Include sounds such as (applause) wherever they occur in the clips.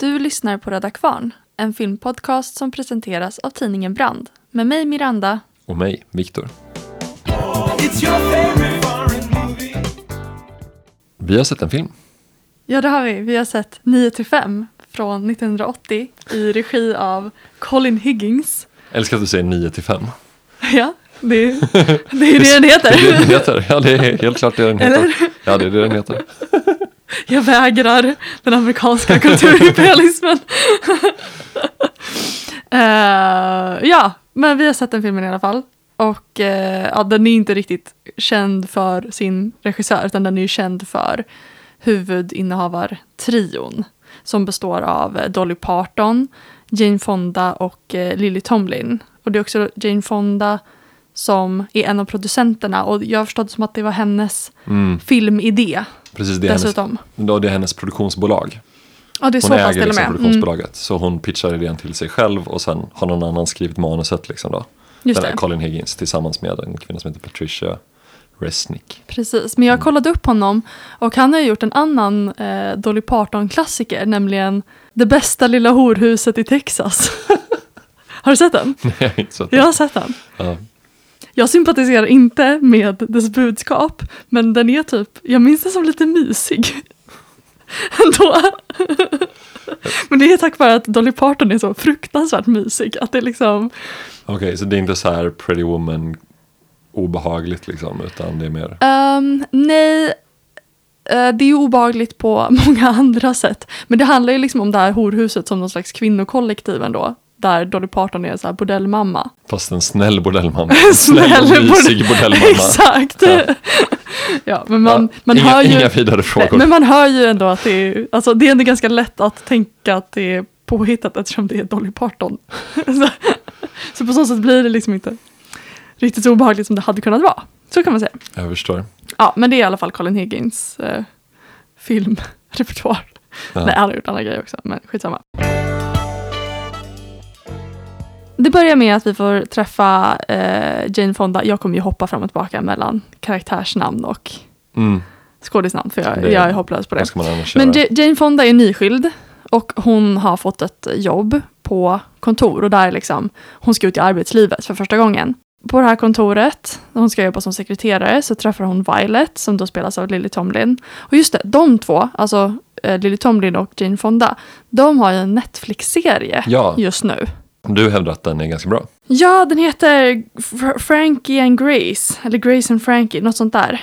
Du lyssnar på Röda Kvarn, en filmpodcast som presenteras av tidningen Brand. Med mig Miranda. Och mig, Viktor. Vi har sett en film. Ja, det har vi. Vi har sett 9 till 5 från 1980 i regi av Colin Higgins. Jag älskar att du säger 9 till 5. Ja, det är det, är det den heter. Det är det den heter. Ja, det är helt klart det den heter. Eller? Ja, det är det den heter. (laughs) Jag vägrar den amerikanska (laughs) kulturimperialismen. (laughs) Eh, ja, men vi har sett den filmen i alla fall. Och eh, ja, den är inte riktigt känd för sin regissör, utan den är ju känd för huvudinnehavartrion. Som består av eh, Dolly Parton, Jane Fonda och eh, Lily Tomlin. Och det är också Jane Fonda som är en av producenterna. Och jag har förstått det som att det var hennes Mm, filmidé precis, det är, hennes, dessutom. då, det är hennes produktionsbolag. Ja, det är Hon så pass äger till liksom med. Mm, produktionsbolaget. Så hon pitchar idén till sig själv och sen har någon annan skrivit manuset. Liksom då. just Den det. Colin Higgins tillsammans med en kvinna som heter Patricia Resnick. Precis, men jag kollade upp honom och han har gjort en annan eh, Dolly Parton-klassiker, nämligen Det bästa lilla horhuset i Texas. (laughs) har du sett den? Nej, jag har inte sett Jag den. har sett den. Ja. Jag sympatiserar inte med dess budskap, men den är typ, jag minns den som lite mysig. (laughs) Ändå. men det är tack vare att Dolly Parton är så fruktansvärt mysig, att det liksom, Okej, så det är inte så här Pretty Woman obehagligt liksom, utan det är mer... Ehm, nej, eh, det är obehagligt på (laughs) många andra sätt. Men det handlar ju liksom om det här horhuset som någon slags kvinnokollektiv ändå. Där Dolly Parton är så här bordellmamma. Fast en snäll bordellmamma. (laughs) En snäll och mysig bordell- bordellmamma. (laughs) Exakt! Ja. Ja. men man, Ja, man inga, hör ju... inga vidare frågor. Nej, men man hör ju ändå att det är, alltså det är ändå ganska lätt att tänka att det är påhittat eftersom det är Dolly Parton. så, (laughs) så på så sätt blir det liksom inte riktigt så obehagligt som det hade kunnat vara. Så kan man säga. Jag förstår. Ja, men det är i alla fall Colin Higgins eh, filmrepertoar. Ja. Nej, han har gjort andra grejer också, men skitsamma. Det börjar med att vi får träffa eh, Jane Fonda. Jag kommer ju hoppa fram och tillbaka mellan karaktärsnamn och Mm. skådisnamn, för jag, Det- jag är hopplös på det. Men Ja- Jane Fonda är nyskild och hon har fått ett jobb på kontor och där liksom, hon ska ut i arbetslivet för första gången. På det här kontoret, där hon ska jobba som sekreterare, så träffar hon Violet som då spelas av Lily Tomlin. Och just det, de två, alltså eh, Lily Tomlin och Jane Fonda, de har ju en Netflix-serie Ja, just nu du hävdar att den är ganska bra. Ja, den heter Fr- Frankie and Grace, eller Grace and Frankie, något sånt där.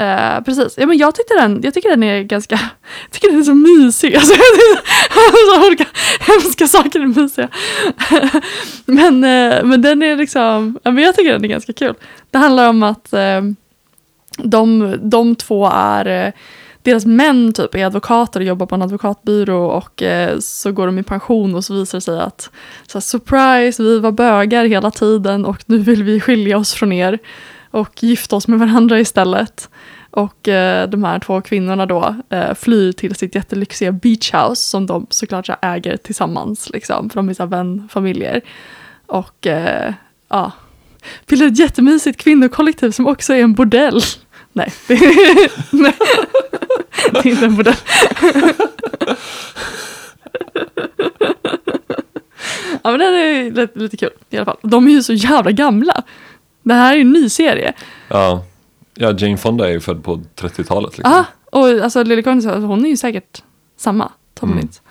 Uh, precis, ja, men jag, tyckte den, jag tycker den är ganska, jag tycker den är så mysig. (laughs) Alltså, (laughs) så olika hemska saker är mysiga. (laughs) men, uh, men den är liksom, ja, men jag tycker den är ganska kul. Det handlar om att uh, de, de två är, deras män typ är advokater och jobbar på en advokatbyrå och eh, så går de i pension och så visar det sig att så här, surprise, vi var bögar hela tiden och nu vill vi skilja oss från er och gifta oss med varandra istället. Och eh, de här två kvinnorna då eh, flyr till sitt jättelyxiga beachhouse som de såklart så äger tillsammans, liksom, för de är så vänfamiljer. Och eh, ja, bildar ett jättemysigt kvinnokollektiv som också är en bordell. Nej, (laughs) nej det (laughs) är inte en bordell. ja men den är lite, lite kul i alla fall. De är ju så jävla gamla. Det här är ju en ny serie. Ja, ja Jane Fonda är ju född på 30-talet. Liksom. Ja, och alltså Lily Collins, hon är ju säkert samma Tomlins.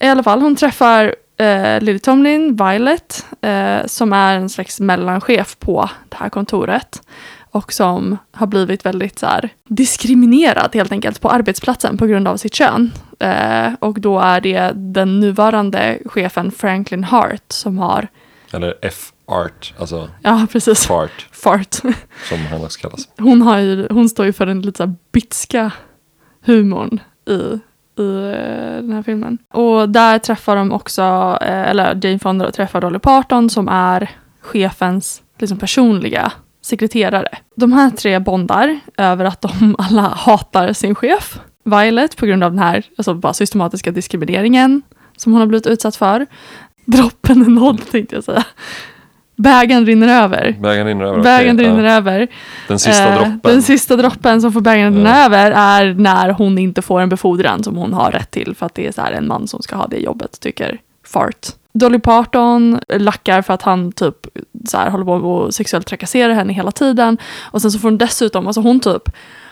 I alla fall, hon träffar eh, Lily Tomlin, Violet, eh, som är en slags mellanchef på det här kontoret. Och som har blivit väldigt så här, diskriminerad helt enkelt på arbetsplatsen på grund av sitt kön. Eh, och då är det den nuvarande chefen Franklin Hart som har, Eller F-art, alltså ja precis, fart fart. (laughs) som han också kallas. hon, har ju, hon står ju för den lite så här bitska humorn i, i eh, den här filmen. Och där träffar de också, eh, eller Jane Fonda träffar Dolly Parton som är chefens liksom, personliga sekreterare. De här tre bondar över att de (laughs) alla hatar sin chef. Violet på grund av den här alltså bara systematiska diskrimineringen som hon har blivit utsatt för. Droppen är nådd tänkte jag säga. bägaren rinner över. Bägaren rinner över. Bägaren okej, rinner ja. över. Den sista Eh, droppen. Den sista droppen som får bägaren att rinna Ja. över är när hon inte får en befordran som hon har rätt till för att det är så en man som ska ha det jobbet, tycker Fart. Dolly Parton lackar för att han typ så här, håller på och sexuellt trakasserar henne hela tiden. Och sen så får hon dessutom, alltså hon typ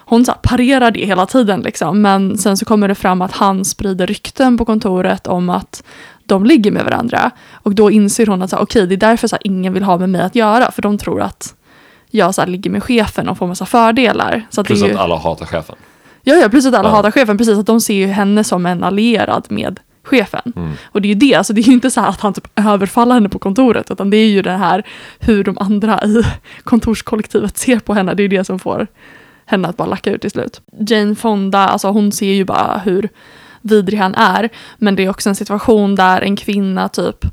hon så parerar det hela tiden liksom. Men sen så kommer det fram att han sprider rykten på kontoret om att de ligger med varandra. Och då inser hon att så här, okej, det är därför så här, ingen vill ha med mig att göra. För de tror att jag så här, ligger med chefen och får massa fördelar. Så att Plus ju, att alla hatar chefen. ja, ja, plus att alla Ja. hatar chefen. Precis, att de ser ju henne som en allierad med chefen. Mm. Och det är ju det, alltså det är ju inte så här att han typ överfaller henne på kontoret. Utan det är ju det här hur de andra i (laughs) kontorskollektivet ser på henne. Det är ju det som får henne att bara lacka ut till slut. Jane Fonda, alltså hon ser ju bara hur vidrig han är. Men det är också en situation där en kvinna typ,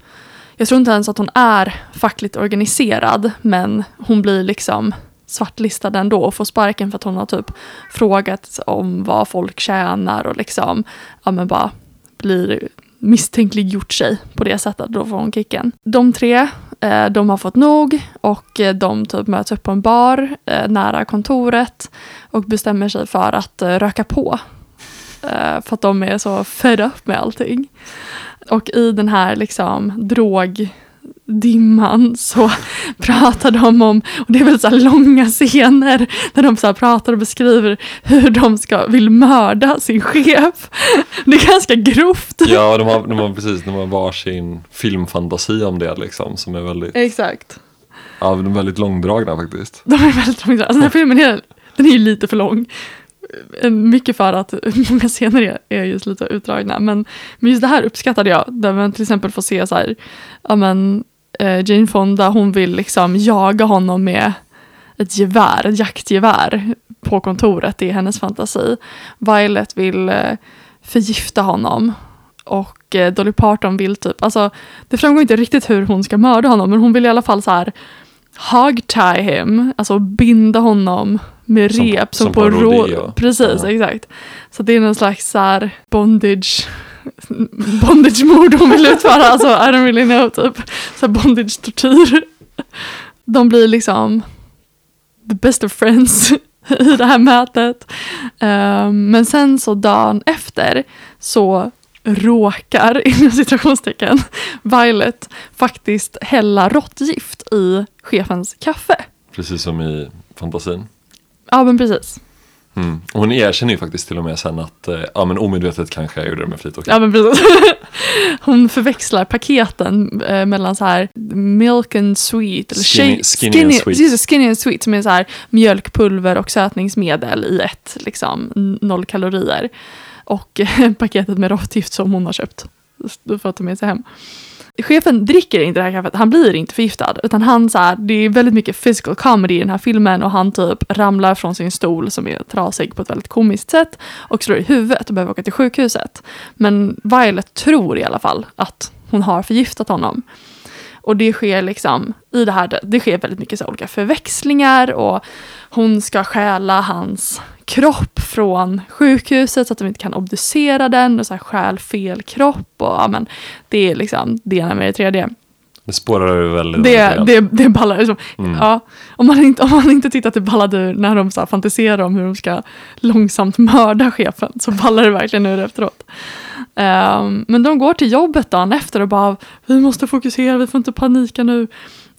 jag tror inte ens att hon är fackligt organiserad, men hon blir liksom svartlistad ändå och får sparken för att hon har typ frågat om vad folk tjänar och liksom, ja men bara blir misstänkliggjort sig på det sättet, då får hon kicken. De tre, eh, de har fått nog och eh, de typ möts upp på en bar eh, nära kontoret och bestämmer sig för att eh, röka på. Eh, för att de är så fed up med allting. Och i den här liksom drog drogdimman så (laughs) pratar de om, och det är väl så här långa scener där de så pratar och beskriver hur de ska, vill mörda sin chef. Det är ganska grovt. Ja, de har, de har precis, de har varsin filmfantasi om det liksom. Som är väldigt, Exakt. ja, de är väldigt långdragna faktiskt. De är väldigt långa. Alltså den här filmen är, den är ju lite för lång. Mycket för att (laughs) många scener är, just lite utdragna. Men, men just det här uppskattade jag. Där man till exempel får se så här, ja men Jane Fonda hon vill liksom jaga honom med ett gevär, ett jaktgevär på kontoret. Det är hennes fantasi. Violet vill eh, förgifta honom. Och eh, Dolly Parton vill typ, alltså det framgår inte riktigt hur hon ska mörda honom men hon vill i alla fall så här hogtie him, alltså binda honom med Som- rep som, som på på rodeo. Precis, Ja. exakt. Så det är någon slags så här bondage (laughs) bondage-mord hon vill utföra, alltså I don't really know, typ. Så bondage-tortyr. De blir liksom the best of friends (laughs) i det här mötet. Ehm, men sen så dagen efter så råkar, (laughs) inom citationstecken, Violet faktiskt hälla råttgift i chefens kaffe. Precis som i fantasin. Ja men precis. Mm. Och hon erkänner ju faktiskt till och med sen att, eh, ja men omedvetet kanske jag gjorde det med flit också. Ja men precis. (laughs) Hon förväxlar paketen eh, mellan så här milk and sweet. Eller Skinny- shake- skinny and sweet. just skinny and sweet som är så här mjölkpulver och sötningsmedel i ett, liksom noll kalorier. Och (laughs) paketet med råttgift som hon har köpt för att ta med sig hem. Chefen dricker inte det här kaffet, han blir inte förgiftad. Utan han så här, det är väldigt mycket physical comedy i den här filmen och han typ ramlar från sin stol som är trasig på ett väldigt komiskt sätt och slår i huvudet och behöver åka till sjukhuset. Men Violet tror i alla fall att hon har förgiftat honom. Och det sker liksom i det här, det sker väldigt mycket så olika förväxlingar och hon ska stjäla hans kropp från sjukhuset så att de inte kan obducera den och så här stjäl fel kropp och ja men det är liksom det ena med det tredje. Det spårar över väldigt, Det, det, det ballar liksom. Mm. Ja, om, man inte, om man inte tyckte att det ballade ur när de så fantiserar om hur de ska långsamt mörda chefen så ballar det verkligen ur efteråt. Ehm, men de går till jobbet dagen efter och bara vi måste fokusera, vi får inte panika nu.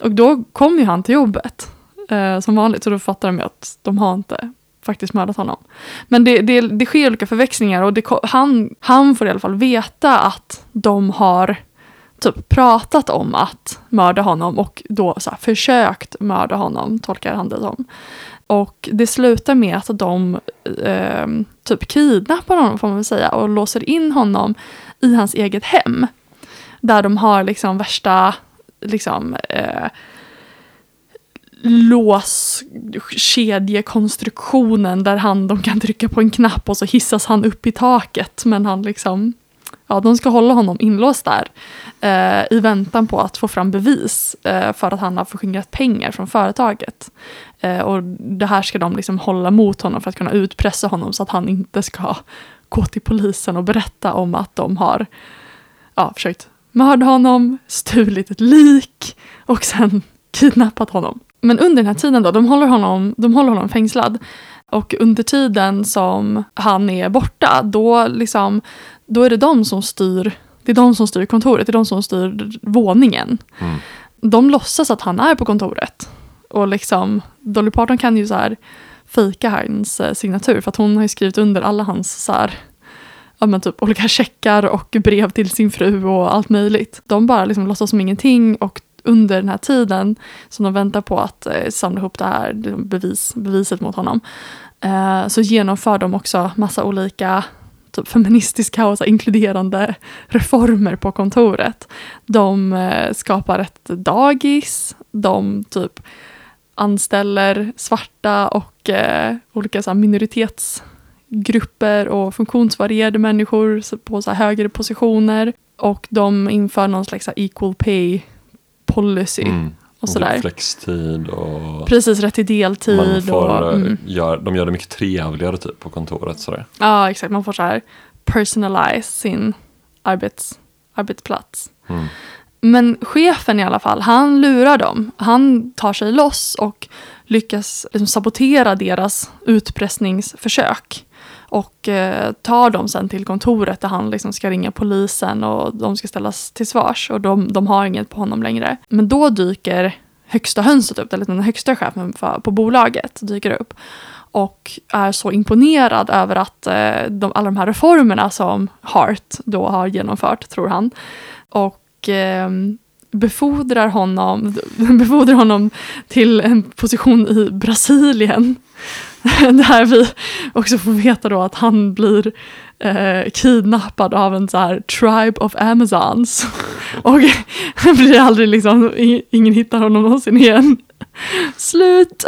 Och då kommer ju han till jobbet eh, som vanligt och då fattar de ju att de har inte faktiskt mördat honom. Men det, det, det sker olika förväxlingar och det, han, han får i alla fall veta att de har typ pratat om att mörda honom och då så här, försökt mörda honom, tolkar han det som. Och det slutar med att de eh, typ kidnappar honom får man väl säga och låser in honom i hans eget hem. Där de har liksom värsta liksom eh, låskedjekonstruktionen där han, de kan trycka på en knapp och så hissas han upp i taket. Men han liksom, ja de ska hålla honom inlåst där. Eh, I väntan på att få fram bevis eh, för att han har förskingrat pengar från företaget. Eh, och det här ska de liksom hålla mot honom för att kunna utpressa honom så att han inte ska gå till polisen och berätta om att de har ja, försökt mörda honom, stulit ett lik och sen (laughs) kidnappat honom. Men under den här tiden då, de håller honom, de håller honom fängslad. Och under tiden som han är borta, då, liksom, då är det de som styr det är de som styr kontoret, det är de som styr våningen. Mm. De låtsas att han är på kontoret. Och liksom, Dolly Parton kan ju så här fejka hans eh, signatur för att hon har ju skrivit under alla hans så här, ja men typ olika checkar och brev till sin fru och allt möjligt. De bara liksom låtsas som ingenting och under den här tiden som de väntar på att eh, samla ihop det här bevis, beviset mot honom eh, så genomför de också massa olika typ feministiska och så här inkluderande reformer på kontoret. De eh, skapar ett dagis, de typ anställer svarta och eh, olika så här, minoritetsgrupper och funktionsvarierade människor på så här, högre positioner. Och de inför någon slags equal pay policy. Mm. Och sådär. Flextid och Precis, rätt till deltid. man får, och, eh, mm. gör, de gör det mycket trevligare typ på kontoret. Sådär. Ja, exakt. Man får så här personalize sin arbets, arbetsplats. Mm. Men chefen i alla fall, han lurar dem. Han tar sig loss och lyckas liksom sabotera deras utpressningsförsök. Och eh, tar dem sen till kontoret där han liksom ska ringa polisen och de ska ställas till svars. Och de, de har inget på honom längre. Men då dyker högsta hönset upp, eller den högsta chefen för, på bolaget dyker upp. Och är så imponerad över att eh, de, alla de här reformerna som Hart då har genomfört, tror han. Och eh, befordrar honom, (laughs) befordrar honom till en position i Brasilien. (laughs) Där vi också får veta då att han blir eh, kidnappad av en så här tribe of Amazons. (laughs) Och (laughs) blir aldrig liksom, ing- ingen hittar honom någonsin igen. Slut!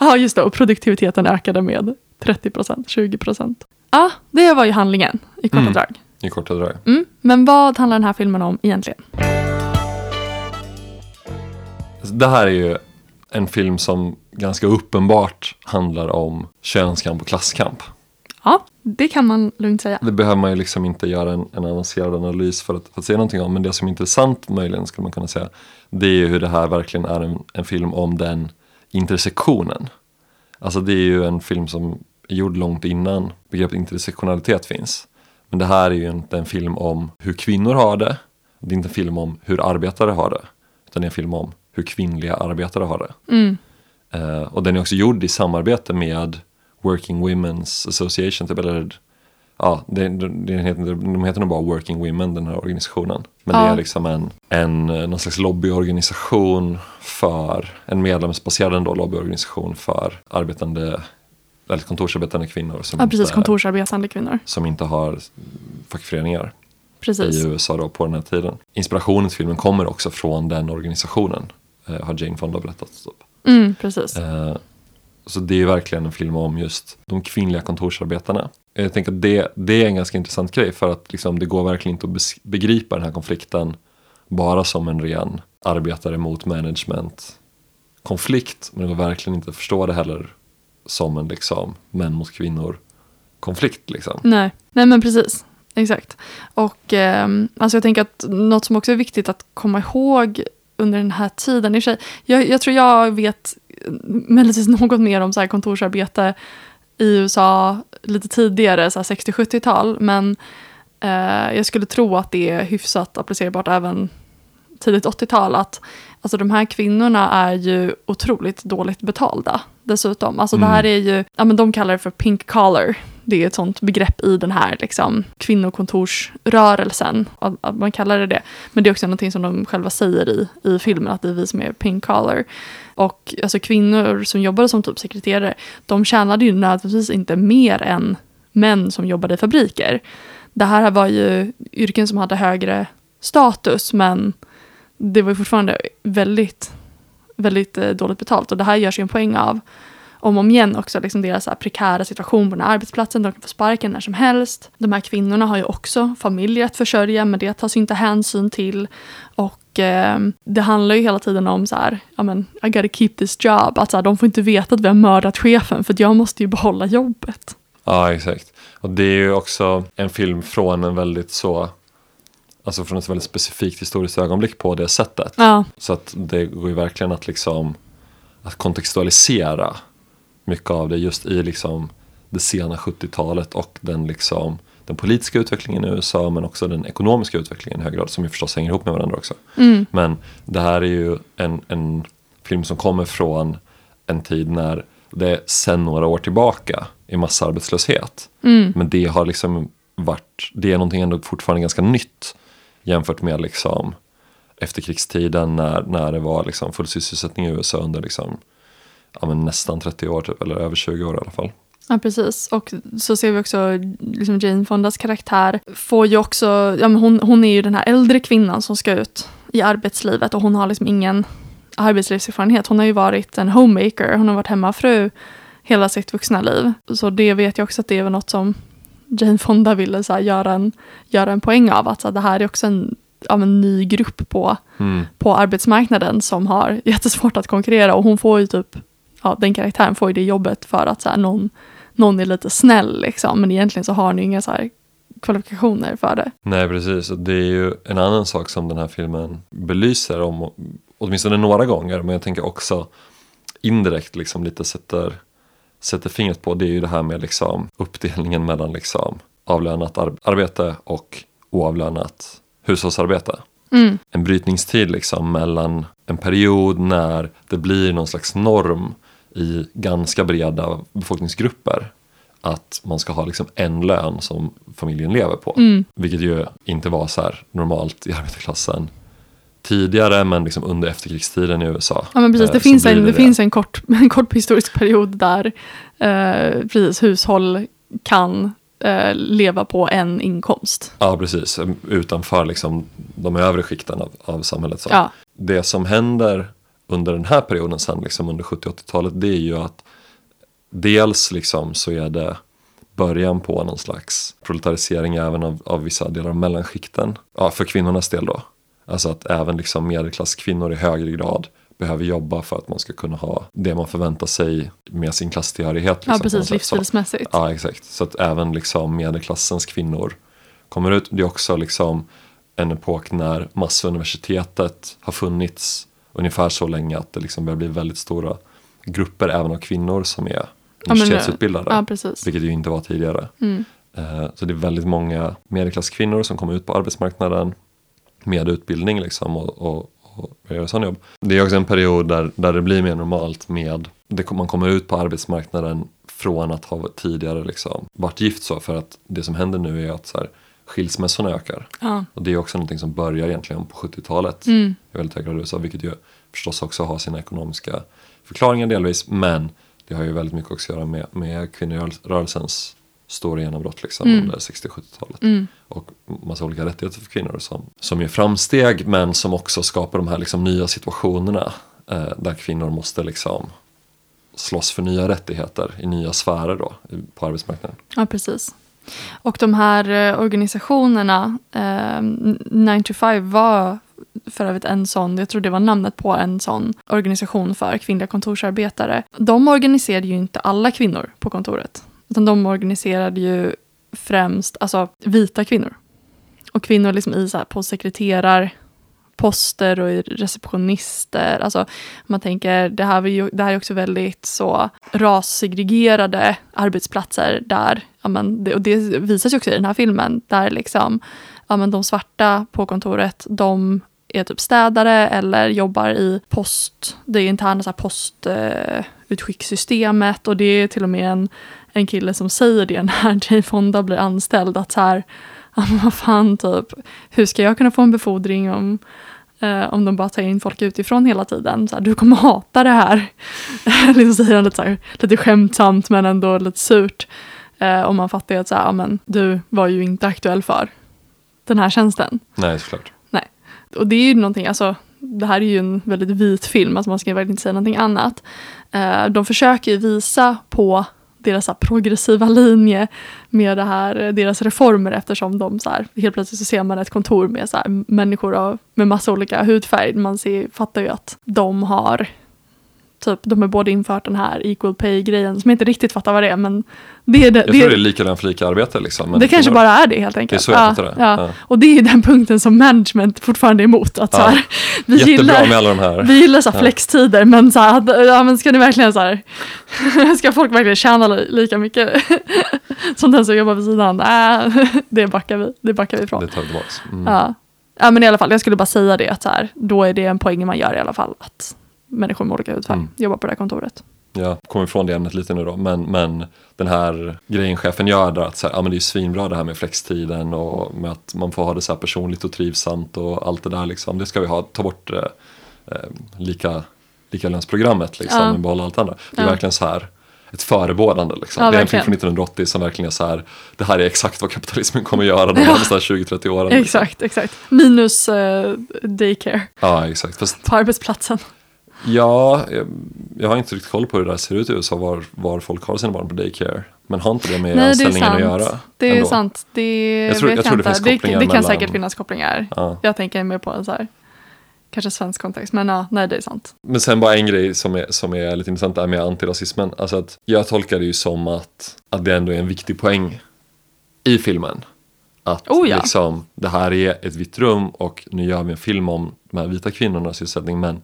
Ja, just det. Och produktiviteten ökade med 30 procent, 20 procent. Ja, det var ju handlingen i korta Mm. drag. I korta drag. Mm. Men vad handlar den här filmen om egentligen? Alltså, Det här är ju en film som ganska uppenbart handlar om könskamp och klasskamp. Ja, det kan man lugnt säga. Det behöver man ju liksom inte göra en, en avancerad analys för att, för att säga någonting om. Men det som är intressant möjligen skulle man kunna säga. Det är ju hur det här verkligen är en, en film om den intersektionen. Alltså det är ju en film som är gjord långt innan begreppet intersektionalitet finns. Men det här är ju inte en film om hur kvinnor har det. Det är inte en film om hur arbetare har det. Utan det är en film om hur kvinnliga arbetare har det. Mm. Eh, och den är också gjord i samarbete med Working Women's Association, typ, eller ja, det, det, det heter, de heter nog bara Working Women, den här organisationen. Men det Ja. är liksom en, en, eh, någon slags lobbyorganisation för, en medlemsbaserad ändå lobbyorganisation för arbetande, eller kontorsarbetande kvinnor som, Ja, precis. inte, Kontorsarbetande kvinnor. som inte har fackföreningar Precis. i USA då på den här tiden. Inspirationen till filmen kommer också från den organisationen, eh, har Jane Fonda berättat. Typ. Mm, precis. Eh, Så det är verkligen en film om just de kvinnliga kontorsarbetarna. Jag tänker att det, det är en ganska intressant grej för att liksom, det går verkligen inte att begripa den här konflikten bara som en ren arbetare mot management konflikt. Men det går verkligen inte att förstå det heller som en liksom, män mot kvinnor konflikt. Liksom. Nej. Nej, men precis. Exakt. Och ehm, alltså jag tänker att något som också är viktigt att komma ihåg under den här tiden, i och för sig, jag, jag tror jag vet eh, möjligtvis något mer om så här kontorsarbete i USA lite tidigare, så här 60-70-tal, men eh, jag skulle tro att det är hyfsat applicerbart även tidigt 80-tal, att alltså de här kvinnorna är ju otroligt dåligt betalda dessutom. Alltså det här är ju, ja men de kallar det för pink collar. Det är ett sånt begrepp i den här liksom, kvinnokontorsrörelsen, att, att man kallar det det. Men det är också någonting som de själva säger i, i filmen, att det är vi som är pink collar. Och alltså kvinnor som jobbade som typ sekreterare, de tjänade ju nödvändigtvis inte mer än män som jobbade i fabriker. Det här var ju yrken som hade högre status, men det var ju fortfarande väldigt, väldigt eh, dåligt betalt. Och det här görs ju en poäng av om och om igen också, liksom deras så prekära situation på den här arbetsplatsen. De kan få sparken när som helst. De här kvinnorna har ju också familjer att försörja, men det tas ju inte hänsyn till. Och eh, det handlar ju hela tiden om så här, ja men, I gotta keep this job. Att så här, de får inte veta att vi har mördat chefen, för jag måste ju behålla jobbet. Ja, exakt. Och det är ju också en film från en väldigt så alltså från ett väldigt specifikt historiskt ögonblick på det sättet. Ja, Så att det går ju verkligen att liksom att kontextualisera mycket av det just i liksom det sena 70-talet och den liksom den politiska utvecklingen i USA men också den ekonomiska utvecklingen i hög grad som ju förstås hänger ihop med varandra också. mm, Men det här är ju en, en film som kommer från en tid när det är sen några år tillbaka i massarbetslöshet. mm, Men det har liksom varit, det är någonting ändå fortfarande ganska nytt jämfört med liksom efterkrigstiden när, när det var liksom full sysselsättning i USA under liksom, ja, men nästan 30 år typ, eller över 20 år i alla fall. ja precis. Och så ser vi också liksom Jane Fondas karaktär får ju också, ja men hon, hon är ju den här äldre kvinnan som ska ut i arbetslivet och hon har liksom ingen arbetslivserfarenhet. Hon har ju varit en homemaker, hon har varit hemmafru hela sitt vuxna liv. Så det vet jag också att det är något som Jane Fonda ville så här, göra, en, göra en poäng av. Att så här, det här är också en, ja, men ny grupp på, Mm. på arbetsmarknaden som har jättesvårt att konkurrera och hon får ju typ, ja den karaktären får ju det jobbet för att så här, någon, någon är lite snäll liksom, men egentligen så har ju inga så här kvalifikationer för det. Nej precis, och det är ju en annan sak som den här filmen belyser om, åtminstone några gånger, men jag tänker också indirekt liksom lite sätter, sätter fingret på, det är ju det här med liksom uppdelningen mellan liksom avlönat ar- arbete och oavlönat hushållsarbete. Mm, En brytningstid liksom mellan en period när det blir någon slags norm i ganska breda befolkningsgrupper att man ska ha liksom en lön som familjen lever på. mm, Vilket ju inte var så normalt i arbetarklassen tidigare men liksom under efterkrigstiden i USA. Ja men precis, eh, det, finns en, det finns en kort, (laughs) en kort historisk period där eh, precis, hushåll kan eh, leva på en inkomst. Ja precis, utanför liksom de övre skikten av, av samhället. Så. Ja, Det som händer under den här perioden sen, liksom under 70-80-talet, det är ju att dels liksom så är det början på någon slags proletarisering även av, av vissa delar av mellanskikten. Ja, för kvinnornas del då. Alltså att även liksom medelklasskvinnor i högre grad behöver jobba för att man ska kunna ha det man förväntar sig med sin klasstillhörighet. Liksom, ja precis, livsstilsmässigt. Ja, exakt. Så att även liksom medelklassens kvinnor kommer ut. Det är också liksom en epok när massuniversitetet har funnits ungefär så länge att det liksom börjar bli väldigt stora grupper även av kvinnor som är universitetsutbildade. Ja, precis. vilket ju inte var tidigare. Mm. Eh, Så det är väldigt många medelklasskvinnor som kommer ut på arbetsmarknaden med utbildning liksom och, och, och gör sån jobb. Det är också en period där, där det blir mer normalt med, det, man kommer ut på arbetsmarknaden från att ha tidigare liksom varit gift så för att det som händer nu är att så här, skilsmässorna ökar. Ja. Och det är också någonting som börjar egentligen på 70-talet Mm. i väldigt hög grad i USA, vilket ju förstås också har sina ekonomiska förklaringar delvis, men det har ju väldigt mycket också att göra med, med kvinnorörelsens stora genombrott liksom Mm. under 60 och 70-talet. Mm. Och massa olika rättigheter för kvinnor som, som gör framsteg, men som också skapar de här liksom nya situationerna eh, där kvinnor måste liksom slåss för nya rättigheter i nya sfärer då på arbetsmarknaden. Ja, precis. Och de här eh, organisationerna, eh, 9 to 5 var för övrigt en sån, jag tror det var namnet på en sån organisation för kvinnliga kontorsarbetare. De organiserade ju inte alla kvinnor på kontoret, utan de organiserade ju främst alltså, vita kvinnor. Och kvinnor liksom i så här, på sekreterar poster och receptionister. Alltså, man tänker, det här, ju, det här är också väldigt så rassegregerade arbetsplatser där, ja, men, det, och det visas ju också i den här filmen, där liksom, ja, men de svarta på kontoret, de är typ städare eller jobbar i post, det interna så här postutskickssystemet och det är till och med en, en kille som säger det (laughs) när Jay Fonda blir anställd att så här, ja men vad fan typ, hur ska jag kunna få en befordring om Eh, om de bara tar in folk utifrån hela tiden. Så här, du kommer hata det här. liksom säger han lite, så här, lite skämtsamt men ändå lite surt. Eh, och man fattar ju att så här, ja, men, du var ju inte aktuell för den här tjänsten. Nej, såklart. Och det är ju någonting, alltså det här är ju en väldigt vit film, alltså man ska verkligen inte säga någonting annat. Eh, de försöker ju visa på deras så här, progressiva linje med det här, deras reformer eftersom de så här, helt plötsligt så ser man ett kontor med så här, människor av, med massa olika hudfärg. Man ser, fattar ju att de har typ de har både infört den här equal pay-grejen som jag inte riktigt fattar vad det är men det är det. Jag det, tror det är lika lön för lika arbete liksom. men det kanske bara är det helt enkelt. så jag ja, det. Ja. Ja. Och det är den punkten som management fortfarande är emot. Att så Ja. här, vi Jättebra gillar, med alla de här. vi gillar så här Ja. flextider men, så här, att- ja, men ska ni verkligen så här, (laughs) ska folk verkligen tjäna li- lika mycket (laughs) som den som jobbar vid sidan? Nej, (laughs) det backar vi, det backar vi ifrån. Det tar vi tillbaks. Mm. Ja. ja, men i alla fall, jag skulle bara säga det att så här, då är det en poäng man gör i alla fall. Att människor med olika hudfärg Mm. jobbar på det här kontoret. Jag kommer ifrån det ämnet lite nu då, men, men den här grejen chefen gör där att så här, ja, men det är svinbra det här med flextiden och med att man får ha det så här personligt och trivsamt och allt det där liksom. Det ska vi ha, ta bort eh, eh, lika, likalönsprogrammet liksom, Ja. men behålla allt andra. Det är Ja. verkligen så här ett förebådande liksom. Ja, det är en film från 1980 som verkligen är så här, det här är exakt vad kapitalismen kommer göra de närmaste 20-30 åren. liksom. Exakt, exakt. Minus eh, daycare Ja, exakt. Fast på arbetsplatsen. Ja, jag, jag har inte riktigt koll på hur det där ser ut i USA, var, var folk har sina barn på daycare. Men har inte det med Nej, det anställningen att sant. göra? Det är ändå? sant. Det Jag tror- vet jag tror det inte. det, det kan mellan- säkert finnas kopplingar. Ja. Jag tänker mer på en så här, kanske svensk kontext. Men ja, nej det är sant. Men sen bara en grej som är, som är lite intressant där med antirasismen. Alltså att jag tolkar det ju som att, att det ändå är en viktig poäng i filmen. Att Oh ja. liksom, det här är ett vitt rum och nu gör vi en film om de här vita kvinnornas sysselsättning men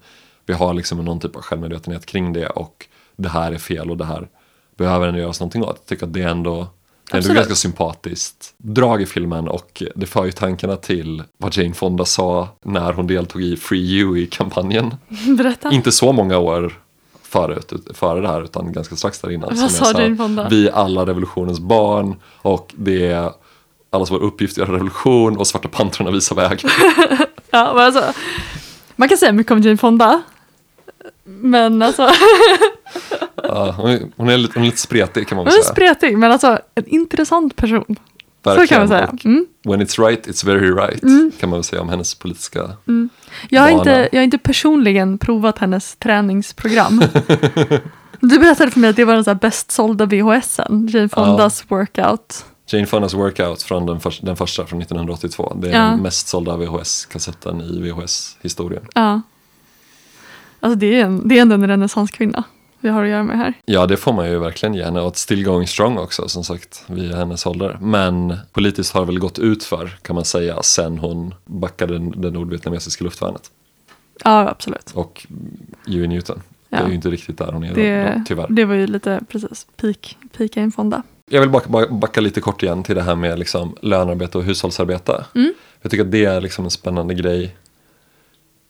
vi har liksom någon typ av självmedvetenhet kring det och det här är fel och det här behöver ändå göras någonting åt. Jag tycker att det är ändå, det är ändå ganska sympatiskt drag i filmen och det för ju tankarna till vad Jane Fonda sa när hon deltog i Free You-kampanjen (laughs) Berätta. inte så många år förut, ut- före det här utan ganska strax där innan. Vad sa Jane Fonda? Vi är alla revolutionens barn och det är allas vår uppgift att göra revolution och Svarta Pantrarna visar väg. (laughs) Ja, alltså, man kan säga mycket om Jane Fonda. Men alltså, (laughs) Ja, hon, är, hon, är lite, hon är lite spretig kan man hon väl är säga. spretig men alltså en intressant person. Så Verkligen. kan man säga. Mm. When it's right, it's very right kan man väl säga om hennes politiska Jag, har Bana. inte, jag har inte personligen provat hennes träningsprogram. (laughs) Du berättade för mig att det var den så här bäst sålda VHSen, Jane Fondas workout. Jane Fondas workout från den, för, den första från 1982. Det är Ja. den mest sålda VHS-kassetten i VHS-historien. Ja. Alltså det är, en, det är ändå en renässanskvinna vi har att göra med här. Ja, det får man ju verkligen ge henne. Och still going strong också, som sagt, vid hennes ålder. Men politiskt har det väl gått ut för, kan man säga, sen hon backade den, det nordvietnamesiska luftvärnet. Ja, absolut. Och Huey Newton. Det Ja. är ju inte riktigt där hon är Det, idag, tyvärr. det var ju lite, precis, peak, peak Jane Fonda. Jag vill backa, ba- backa lite kort igen till det här med liksom lönearbete och hushållsarbete. Jag tycker att det är liksom en spännande grej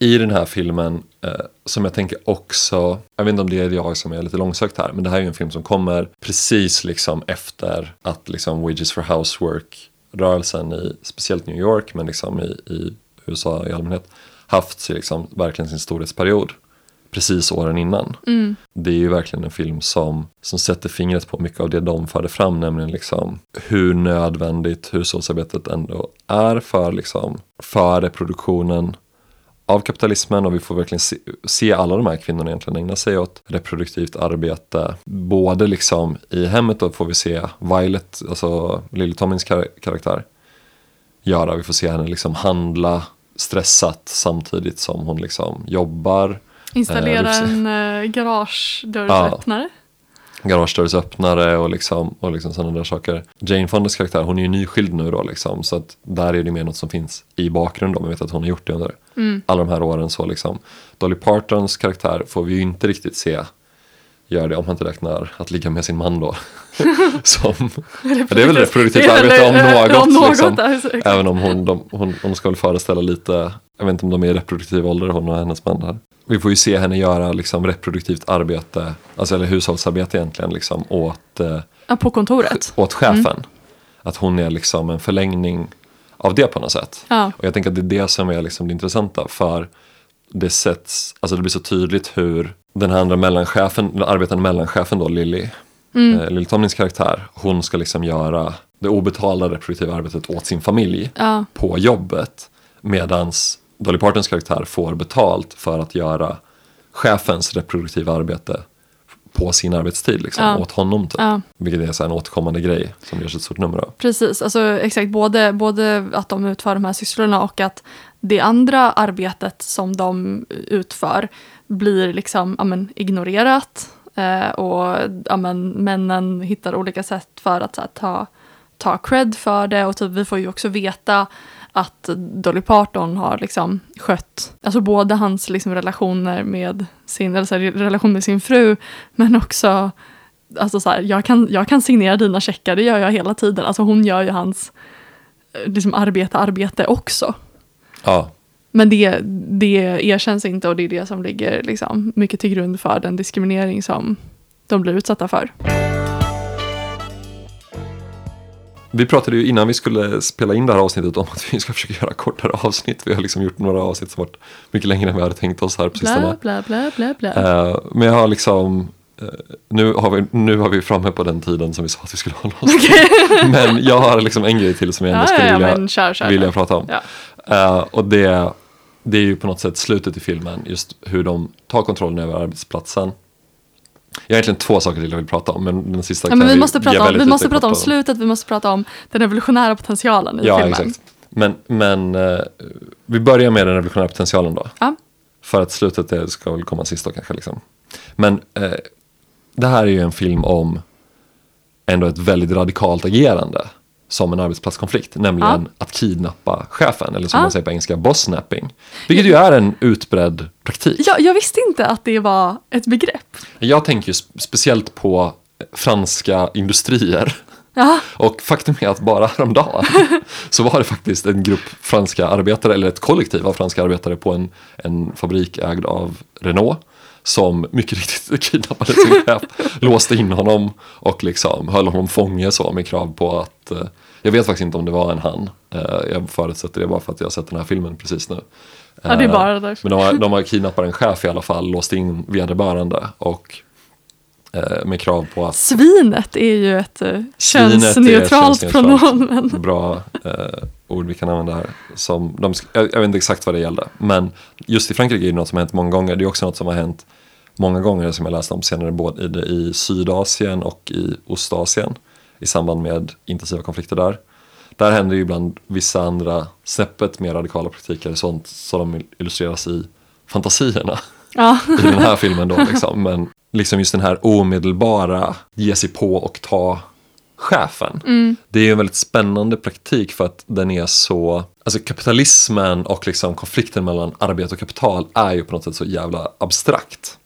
i den här filmen eh, som jag tänker också, jag vet inte om det är jag som är lite långsökt här, men det här är ju en film som kommer precis liksom efter att liksom Wages for Housework-rörelsen i speciellt New York, men liksom i, i USA i allmänhet, haft liksom verkligen sin storhetsperiod precis åren innan. Det är ju verkligen en film som, som sätter fingret på mycket av det de förde fram, nämligen liksom hur nödvändigt hushållsarbetet ändå är för, liksom, för reproduktionen av kapitalismen och vi får verkligen se, se alla de här kvinnorna egentligen ägna sig åt reproduktivt arbete. Både liksom i hemmet då får vi se Violet, alltså Lily Tomlins kar- karaktär, göra. Vi får se henne liksom handla stressat samtidigt som hon liksom jobbar. Installera Eh, en uh, garagedörrsöppnare. Garagedörrsöppnare och liksom, och liksom sådana där saker. Jane Fondas karaktär, hon är ju nyskild nu då liksom, så att där är det mer något som finns i bakgrunden. Man vet att hon har gjort det under alla de här åren. Så liksom. Dolly Partons karaktär får vi ju inte riktigt se gör det om man inte räknar att ligga med sin man då. (laughs) som, (laughs) det är väl reproduktivt arbete om eh, något. om något, liksom. alltså. Även om hon, de, hon, hon ska väl föreställa lite, jag vet inte om de är i reproduktiv ålder hon och hennes man där. Vi får ju se henne göra liksom reproduktivt arbete, alltså eller hushållsarbete egentligen, liksom, åt, eh, Ja, på kontoret. åt chefen. Att hon är liksom en förlängning av det på något sätt. Ja. Och jag tänker att det är det som är liksom det intressanta för det sätts, alltså det blir så tydligt hur den här andra mellanchefen, den arbetande mellanchefen då, Lily, Mm. eh, Lily Tomlins karaktär, hon ska liksom göra det obetalda reproduktiva arbetet åt sin familj Ja. på jobbet. Medans Dolly Partons karaktär får betalt för att göra chefens reproduktiva arbete på sin arbetstid, liksom, Ja. åt honom. Typ. Ja. Vilket är så en återkommande grej som görs ett stort nummer av. Precis, alltså exakt både, både att de utför de här sysslorna och att det andra arbetet som de utför blir liksom ja, men, ignorerat eh, och ja, men, männen hittar olika sätt för att här, ta, ta cred för det och typ, vi får ju också veta att Dolly Parton har liksom skött, alltså både hans liksom relationer med sin, eller så här, relation med sin fru, men också, alltså så här, jag kan, jag kan signera dina checkar, det gör jag hela tiden. Alltså hon gör ju hans eh, liksom arbete, arbete också. Ja, Men det, det erkänns inte och det är det som ligger liksom mycket till grund för den diskriminering som de blir utsatta för. Vi pratade ju innan vi skulle spela in det här avsnittet om att vi ska försöka göra kortare avsnitt. Vi har liksom gjort några avsnitt som varit mycket längre än vi hade tänkt oss här på sistone. Bla, bla, bla, bla. Eh, men jag har liksom, eh, nu, har vi, nu har vi framme på den tiden som vi sa att vi skulle hålla oss till. Men jag har liksom en grej till som jag ändå skulle ja, ja, vilja, men kör, kör. vilja prata om. Ja. Eh, och det, det är ju på något sätt slutet i filmen, just hur de tar kontrollen över arbetsplatsen. Jag har egentligen två saker till jag vill prata om, men den sista Ja, kan men vi vi måste prata om, vi måste prata om slutet, vi måste prata om den revolutionära potentialen i Ja, filmen. exakt. Men, men eh, vi börjar med den revolutionära potentialen då. Ja. För att slutet det ska väl komma sist då kanske. Liksom. Men eh, det här är ju en film om ändå ett väldigt radikalt agerande som en arbetsplatskonflikt, nämligen Ja. att kidnappa chefen, eller som Ja. man säger på engelska, boss-snapping. Vilket ju är en utbredd praktik. Ja, jag visste inte att det var ett begrepp. Jag tänker ju sp- speciellt på franska industrier. Ja, Och faktum är att bara häromdagen (laughs) så var det faktiskt en grupp franska arbetare, eller ett kollektiv av franska arbetare på en, en fabrik ägd av Renault som mycket riktigt (laughs) kidnappade sin chef, (laughs) låste in honom och liksom höll honom fånge så med krav på att eh, jag vet faktiskt inte om det var en han. Eh, jag förutsätter det bara för att jag har sett den här filmen precis nu. ja det är Eh, bara därför. men de har, de har kidnappat en chef i alla fall, låst in vederbörande och eh, med krav på att Svinet är ju ett könsneutralt pronomen. (laughs) bra eh, ord vi kan använda här. Som de, jag, jag vet inte exakt vad det gällde, men just i Frankrike är det något som har hänt många gånger. Det är också något som har hänt många gånger som jag läste om senare, både i, i Sydasien och i Ostasien i samband med intensiva konflikter där. Där händer ju ibland vissa andra snäppet mer radikala praktiker, sånt som de illustreras i fantasierna (laughs) Ja. i den här filmen då liksom. Men liksom just den här omedelbara ge sig på och ta chefen. Det är en väldigt spännande praktik för att den är så, alltså kapitalismen och liksom konflikten mellan arbete och kapital är ju på något sätt så jävla abstrakt.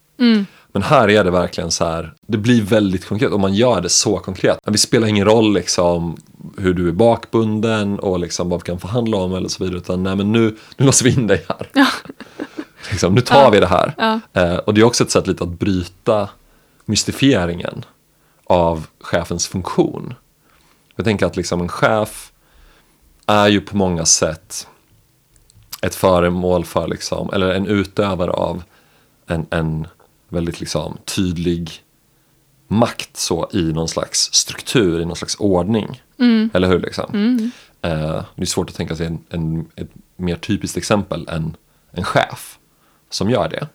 Men här är det verkligen så här, det blir väldigt konkret och man gör det så konkret. Det spelar ingen roll liksom hur du är bakbunden och liksom vad vi kan förhandla om eller så vidare utan nej men nu, nu låser vi in dig här. (laughs) Liksom, nu tar vi det här. Ja. Eh, och det är också ett sätt lite att bryta mystifieringen av chefens funktion. Jag tänker att liksom en chef är ju på många sätt ett föremål för, liksom, eller en utövare av en, en väldigt liksom tydlig makt så i någon slags struktur, i någon slags ordning. Eller hur? Liksom? Eh, det är svårt att tänka sig en, en, ett mer typiskt exempel än en chef som gör det.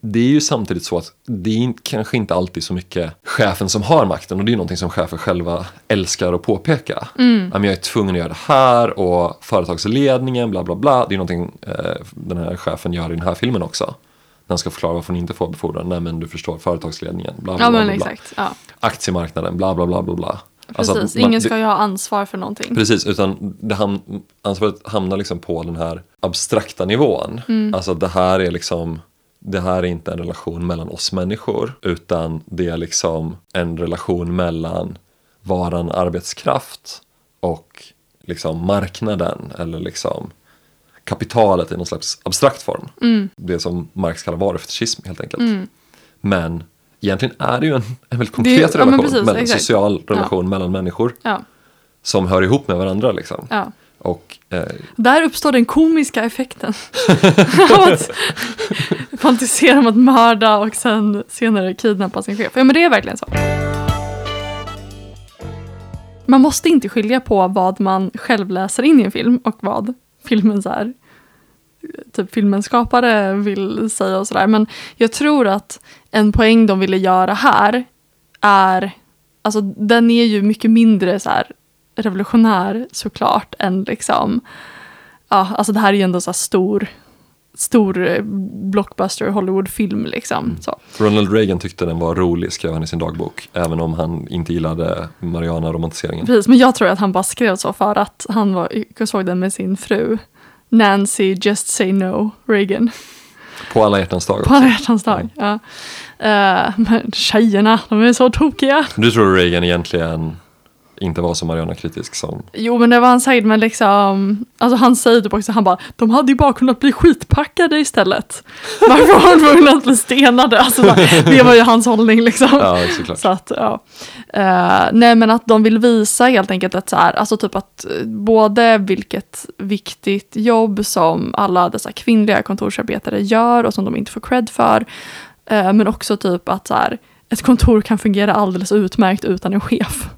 Det är ju samtidigt så att det är kanske inte alltid så mycket chefen som har makten och det är någonting som chefer själva älskar att påpeka. Men jag är tvungen att göra det här och företagsledningen bla bla bla. Det är någonting eh, den här chefen gör i den här filmen också. När han ska förklara varför hon inte får befordran. Nej men du förstår företagsledningen. Bla, bla, Ja bla, bla, bla. exakt. Ja. Aktiemarknaden bla bla bla bla bla. Alltså Precis, man- ingen ska ju ha ansvar för någonting. Precis, utan det ham- ansvaret hamnar liksom på den här abstrakta nivån. Alltså det här är liksom det här är inte en relation mellan oss människor utan det är liksom en relation mellan varan arbetskraft och liksom marknaden eller liksom kapitalet i någon slags abstrakt form. Det som Marx kallar varufetischism helt enkelt. Men egentligen är det ju en, en väldigt Det konkret ja, men relation, precis, mellan, exakt. social relation mellan människor Ja, som hör ihop med varandra liksom. ja. Och eh, Där uppstår den komiska effekten. (laughs) Att fantisera om att mörda och sen senare kidnappa sin chef. Ja men det är verkligen så. Man måste inte skilja på vad man själv läser in i en film och vad filmen så här, typ filmens skapare vill säga och sådär. Men jag tror att en poäng de ville göra här är, alltså den är ju mycket mindre så här revolutionär såklart än liksom, ja alltså det här är ju ändå så här stor, stor eh, blockbuster Hollywood-film liksom. Så. Ronald Reagan tyckte den var rolig, skrev han i sin dagbok. Även om han inte gillade Mariana-romantiseringen. Precis, men jag tror att han bara skrev så för att han var, såg den med sin fru. Nancy Just Say No Reagan. På alla hjärtans dag På också. alla hjärtans dag. Ja. Eh, men tjejerna, de är så tokiga. Du tror Reagan egentligen inte var så Mariana-kritisk som... Jo men det var han säkert men liksom, alltså han säger typ också, han bara, de hade ju bara kunnat bli skitpackade istället. (laughs) Varför var de tvungna att bli stenade? Alltså, det var ju hans hållning liksom. Ja, såklart. Så att, ja. Eh, nej men att de vill visa helt enkelt att så här, alltså typ att eh, både vilket viktigt jobb som alla dessa kvinnliga kontorsarbetare gör och som de inte får cred för. eh, men också typ att så här, ett kontor kan fungera alldeles utmärkt utan en chef.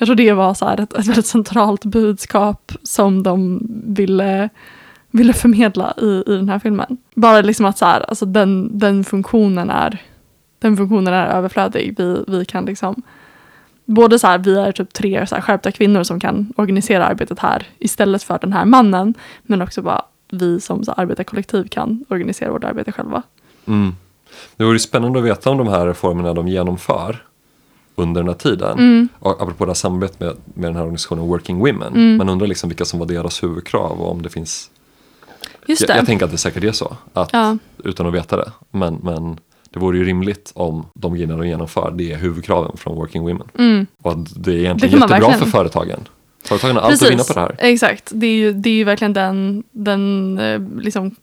Jag tror det var så här ett, ett väldigt centralt budskap som de ville, ville förmedla i, i den här filmen. Bara liksom att så här, alltså den, den funktionen är den funktionen är överflödig. Vi, vi kan liksom både så här, vi är typ tre så här, skärpta kvinnor som kan organisera arbetet här istället för den här mannen. Men också bara vi som så här, arbetarkollektiv kan organisera vårt arbete själva. Mm. Det vore spännande att veta om de här reformerna de genomför under den här tiden. Mm. Apropå det här samarbetet med, med den här organisationen Working Women. Man undrar liksom vilka som var deras huvudkrav och om det finns... Just Jag, det. jag tänker att det säkert är så, att, Ja. utan att veta det. Men, men det vore ju rimligt om de grejerna de genomför, det är huvudkraven från Working Women. Mm. Och att det är Det egentligen man jättebra verkligen. för företagen. Företagen har allt att vinna på det här. Exakt, det är ju, det är ju verkligen den, den eh, liksom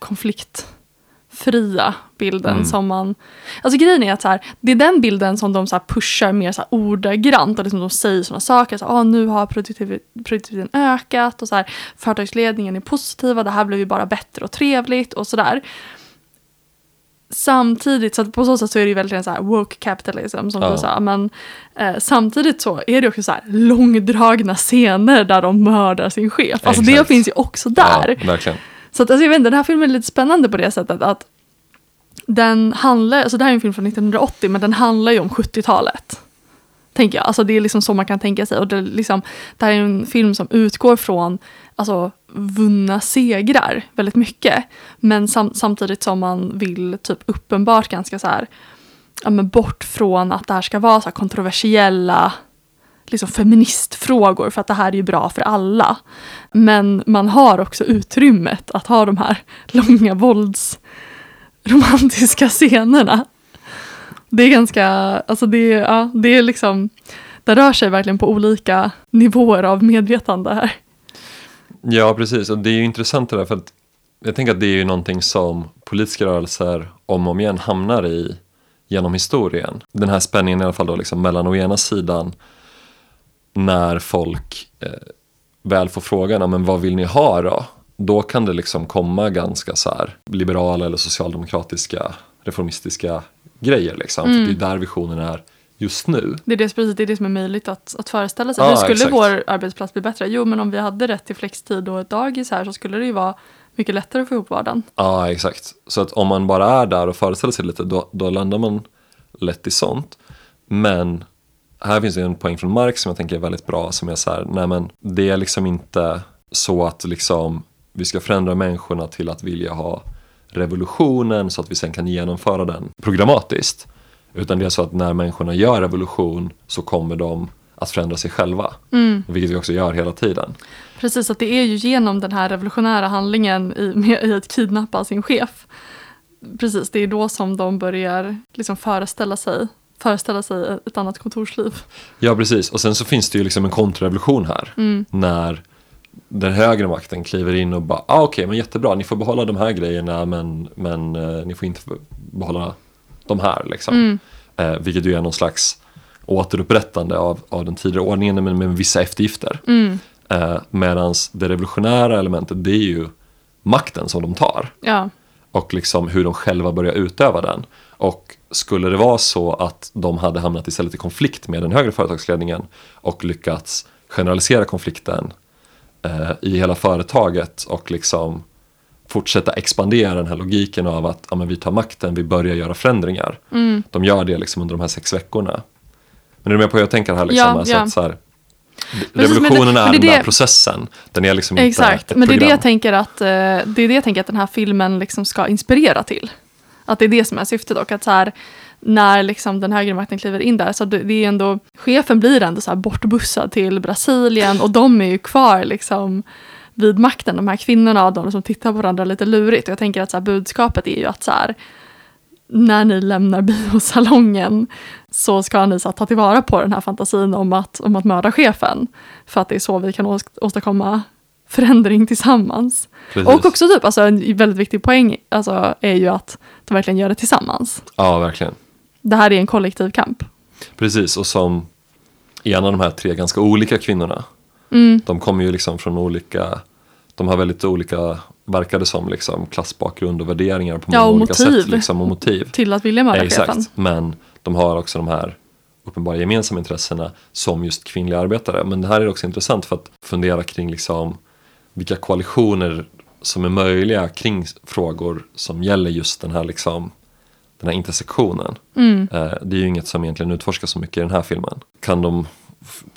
konfliktfria bilden Mm. som man... Alltså grejen är att så här, det är den bilden som de så pushar mer så här ordagrant och liksom de säger sådana saker. Så, ah, nu har produktiv- produktiviteten ökat och så här, företagsledningen är positiva, det här blev ju bara bättre och trevligt och sådär. Samtidigt, så på så sätt så är det ju verkligen så här woke capitalism som Ja. du sa. Men eh, samtidigt så är det också så här långdragna scener där de mördar sin chef. Alltså det finns ju också där. Ja, verkligen. Så att, alltså, jag vet inte, den här filmen är lite spännande på det sättet att den handlar, alltså det här är en film från 1980 men den handlar ju om 70-talet. Tänker jag, alltså det är liksom så man kan tänka sig. Och det, liksom, det här är en film som utgår från alltså, vunna segrar väldigt mycket. Men sam, samtidigt som man vill typ uppenbart ganska så här, ja, men bort från att det här ska vara så här kontroversiella liksom feministfrågor för att det här är ju bra för alla. Men man har också utrymmet att ha de här långa våldsromantiska (laughs) scenerna. Det är ganska, alltså det, ja, det är liksom, det rör sig verkligen på olika nivåer av medvetande här. Ja, precis. Och det är ju intressant det där för att jag tänker att det är ju någonting som politiska rörelser om och om igen hamnar i genom historien. Den här spänningen i alla fall då liksom mellan å ena sidan när folk eh, väl får frågan, "Ja, men vad vill ni ha då? Då kan det liksom komma ganska så här liberala eller socialdemokratiska reformistiska grejer liksom. För det är där visionen är just nu. Det är det, precis, det är det som är möjligt att, att föreställa sig. Ja, Hur skulle exakt. vår arbetsplats bli bättre? Jo, men om vi hade rätt till flextid och ett dagis här så skulle det ju vara mycket lättare att få ihop vardagen. Ja, exakt. Så att om man bara är där och föreställer sig lite, då, då landar man lätt i sånt. Men här finns det en poäng från Marx som jag tänker är väldigt bra, som är så här, nej men det är liksom inte så att liksom vi ska förändra människorna till att vilja ha revolutionen så att vi sen kan genomföra den programmatiskt. Utan det är så att när människorna gör revolution så kommer de att förändra sig själva. Vilket vi också gör hela tiden. Precis, att det är ju genom den här revolutionära handlingen i, med, i att kidnappa sin chef. Precis, det är då som de börjar liksom föreställa sig föreställa sig ett annat kontorsliv. Ja, precis. Och sen så finns det ju liksom en kontrrevolution här. När den högre makten kliver in och bara, ah, okej, men jättebra, ni får behålla de här grejerna men, men eh, ni får inte behålla de här. Liksom. Eh, vilket ju är någon slags återupprättande av, av den tidigare ordningen men med vissa eftergifter. Eh, Medan det revolutionära elementet, det är ju makten som de tar Ja, och liksom hur de själva börjar utöva den. Och skulle det vara så att de hade hamnat istället i konflikt med den högre företagsledningen och lyckats generalisera konflikten eh, i hela företaget och liksom fortsätta expandera den här logiken av att ja, men vi tar makten, vi börjar göra förändringar. De gör det liksom under de här sex veckorna. Men är du med på hur jag tänker här? Liksom? Ja, alltså ja. Att så här Precis, men det- Revolutionen men är det är den där det- processen. Den är liksom inte Exakt, ett men det är det jag tänker att, eh, det är det jag tänker att den här filmen liksom ska inspirera till. Att det är det som är syftet och att så här, när liksom den högre makten kliver in där, så det är ändå, chefen blir ändå så här bortbussad till Brasilien och de är ju kvar liksom vid makten, de här kvinnorna och de som tittar på varandra lite lurigt. Och jag tänker att så här, budskapet är ju att så här, när ni lämnar biosalongen så ska ni så här, ta tillvara på den här fantasin om att, om att mörda chefen. För att det är så vi kan ås- åstadkomma förändring tillsammans. Precis. Och också typ, alltså, en väldigt viktig poäng alltså, är ju att de verkligen gör det tillsammans. Ja, verkligen. Det här är en kollektiv kamp. Precis, och som en av de här tre ganska olika kvinnorna. Mm. De kommer ju liksom från olika, de har väldigt olika, verkar det som, liksom, klassbakgrund och värderingar på Ja, många och olika motiv. sätt. Liksom, och motiv. Till att vilja mörda Exakt, chefen. men de har också de här uppenbara gemensamma intressena som just kvinnliga arbetare. Men det här är också intressant för att fundera kring liksom vilka koalitioner som är möjliga kring frågor som gäller just den här, liksom, den här intersektionen. Mm. Eh, Det är ju inget som egentligen utforskas så mycket i den här filmen. Kan de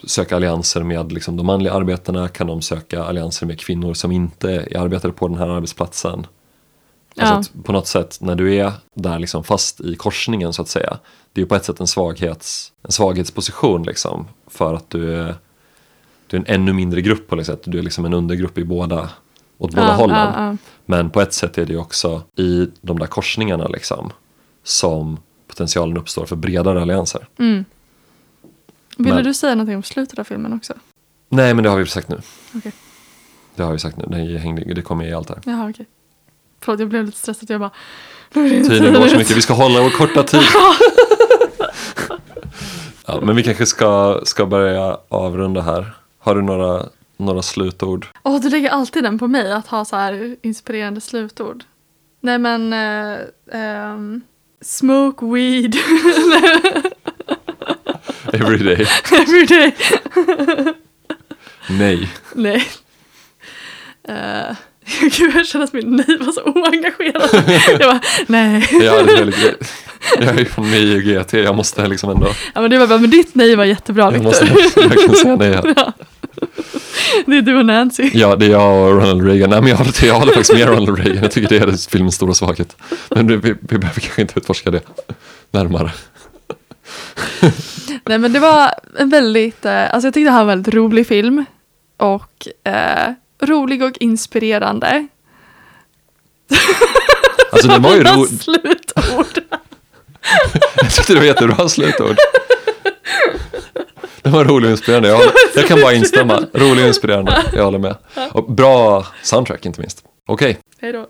söka allianser med liksom de manliga arbetarna? Kan de söka allianser med kvinnor som inte är arbetare på den här arbetsplatsen? Alltså Ja. på något sätt när du är där liksom fast i korsningen så att säga. Det är ju på ett sätt en, svaghets, en svaghetsposition liksom. För att du är, du är en ännu mindre grupp på något sätt. Du är liksom en undergrupp i båda, åt båda Ja, hållen. ja, ja. Men på ett sätt är det också i de där korsningarna liksom som potentialen uppstår för bredare allianser. Mm. Ville Men- du säga någonting om slutet av filmen också? Nej men det har vi sagt nu. Okej. Det har vi sagt nu, det, hängde, det kommer med i allt här. Jaha, okej. Förlåt, jag blev lite stressad. Jag bara... (laughs) Tiden går så mycket, vi ska hålla vår korta tid. (laughs) Ja, men vi kanske ska, ska börja avrunda här. Har du några, några slutord? Åh, du lägger alltid den på mig, att ha så här inspirerande slutord. Nej men... eh, ehm, smoke weed (laughs) Every day. every day. Nej. Nej. Uh, (laughs) gud, jag känner att min nej var så oengagerad. jag bara, nej. Jag är, väldigt, jag är från NIU och GT, jag måste liksom ändå, Ja, men det var bara, men ditt nej var jättebra jag måste Victor. verkligen säga nej (laughs) här. (laughs) Det är du och Nancy. Ja, det är jag och Ronald Reagan. Nej, men jag håller, jag håller faktiskt med Ronald Reagan. Jag tycker det är filmens stora svaghet. Men vi, vi, vi behöver kanske inte utforska det närmare. Nej men det var en väldigt, eh, alltså jag tyckte det här var en väldigt rolig film. Och eh, rolig och inspirerande. (laughs) Alltså den var ju Mina (laughs) ro... slutord. Jag tyckte det var jättebra slutord. Den var rolig och inspirerande. Jag, jag kan bara instämma. Rolig och inspirerande. Jag håller med. Och bra soundtrack inte minst. Okej. Hej då.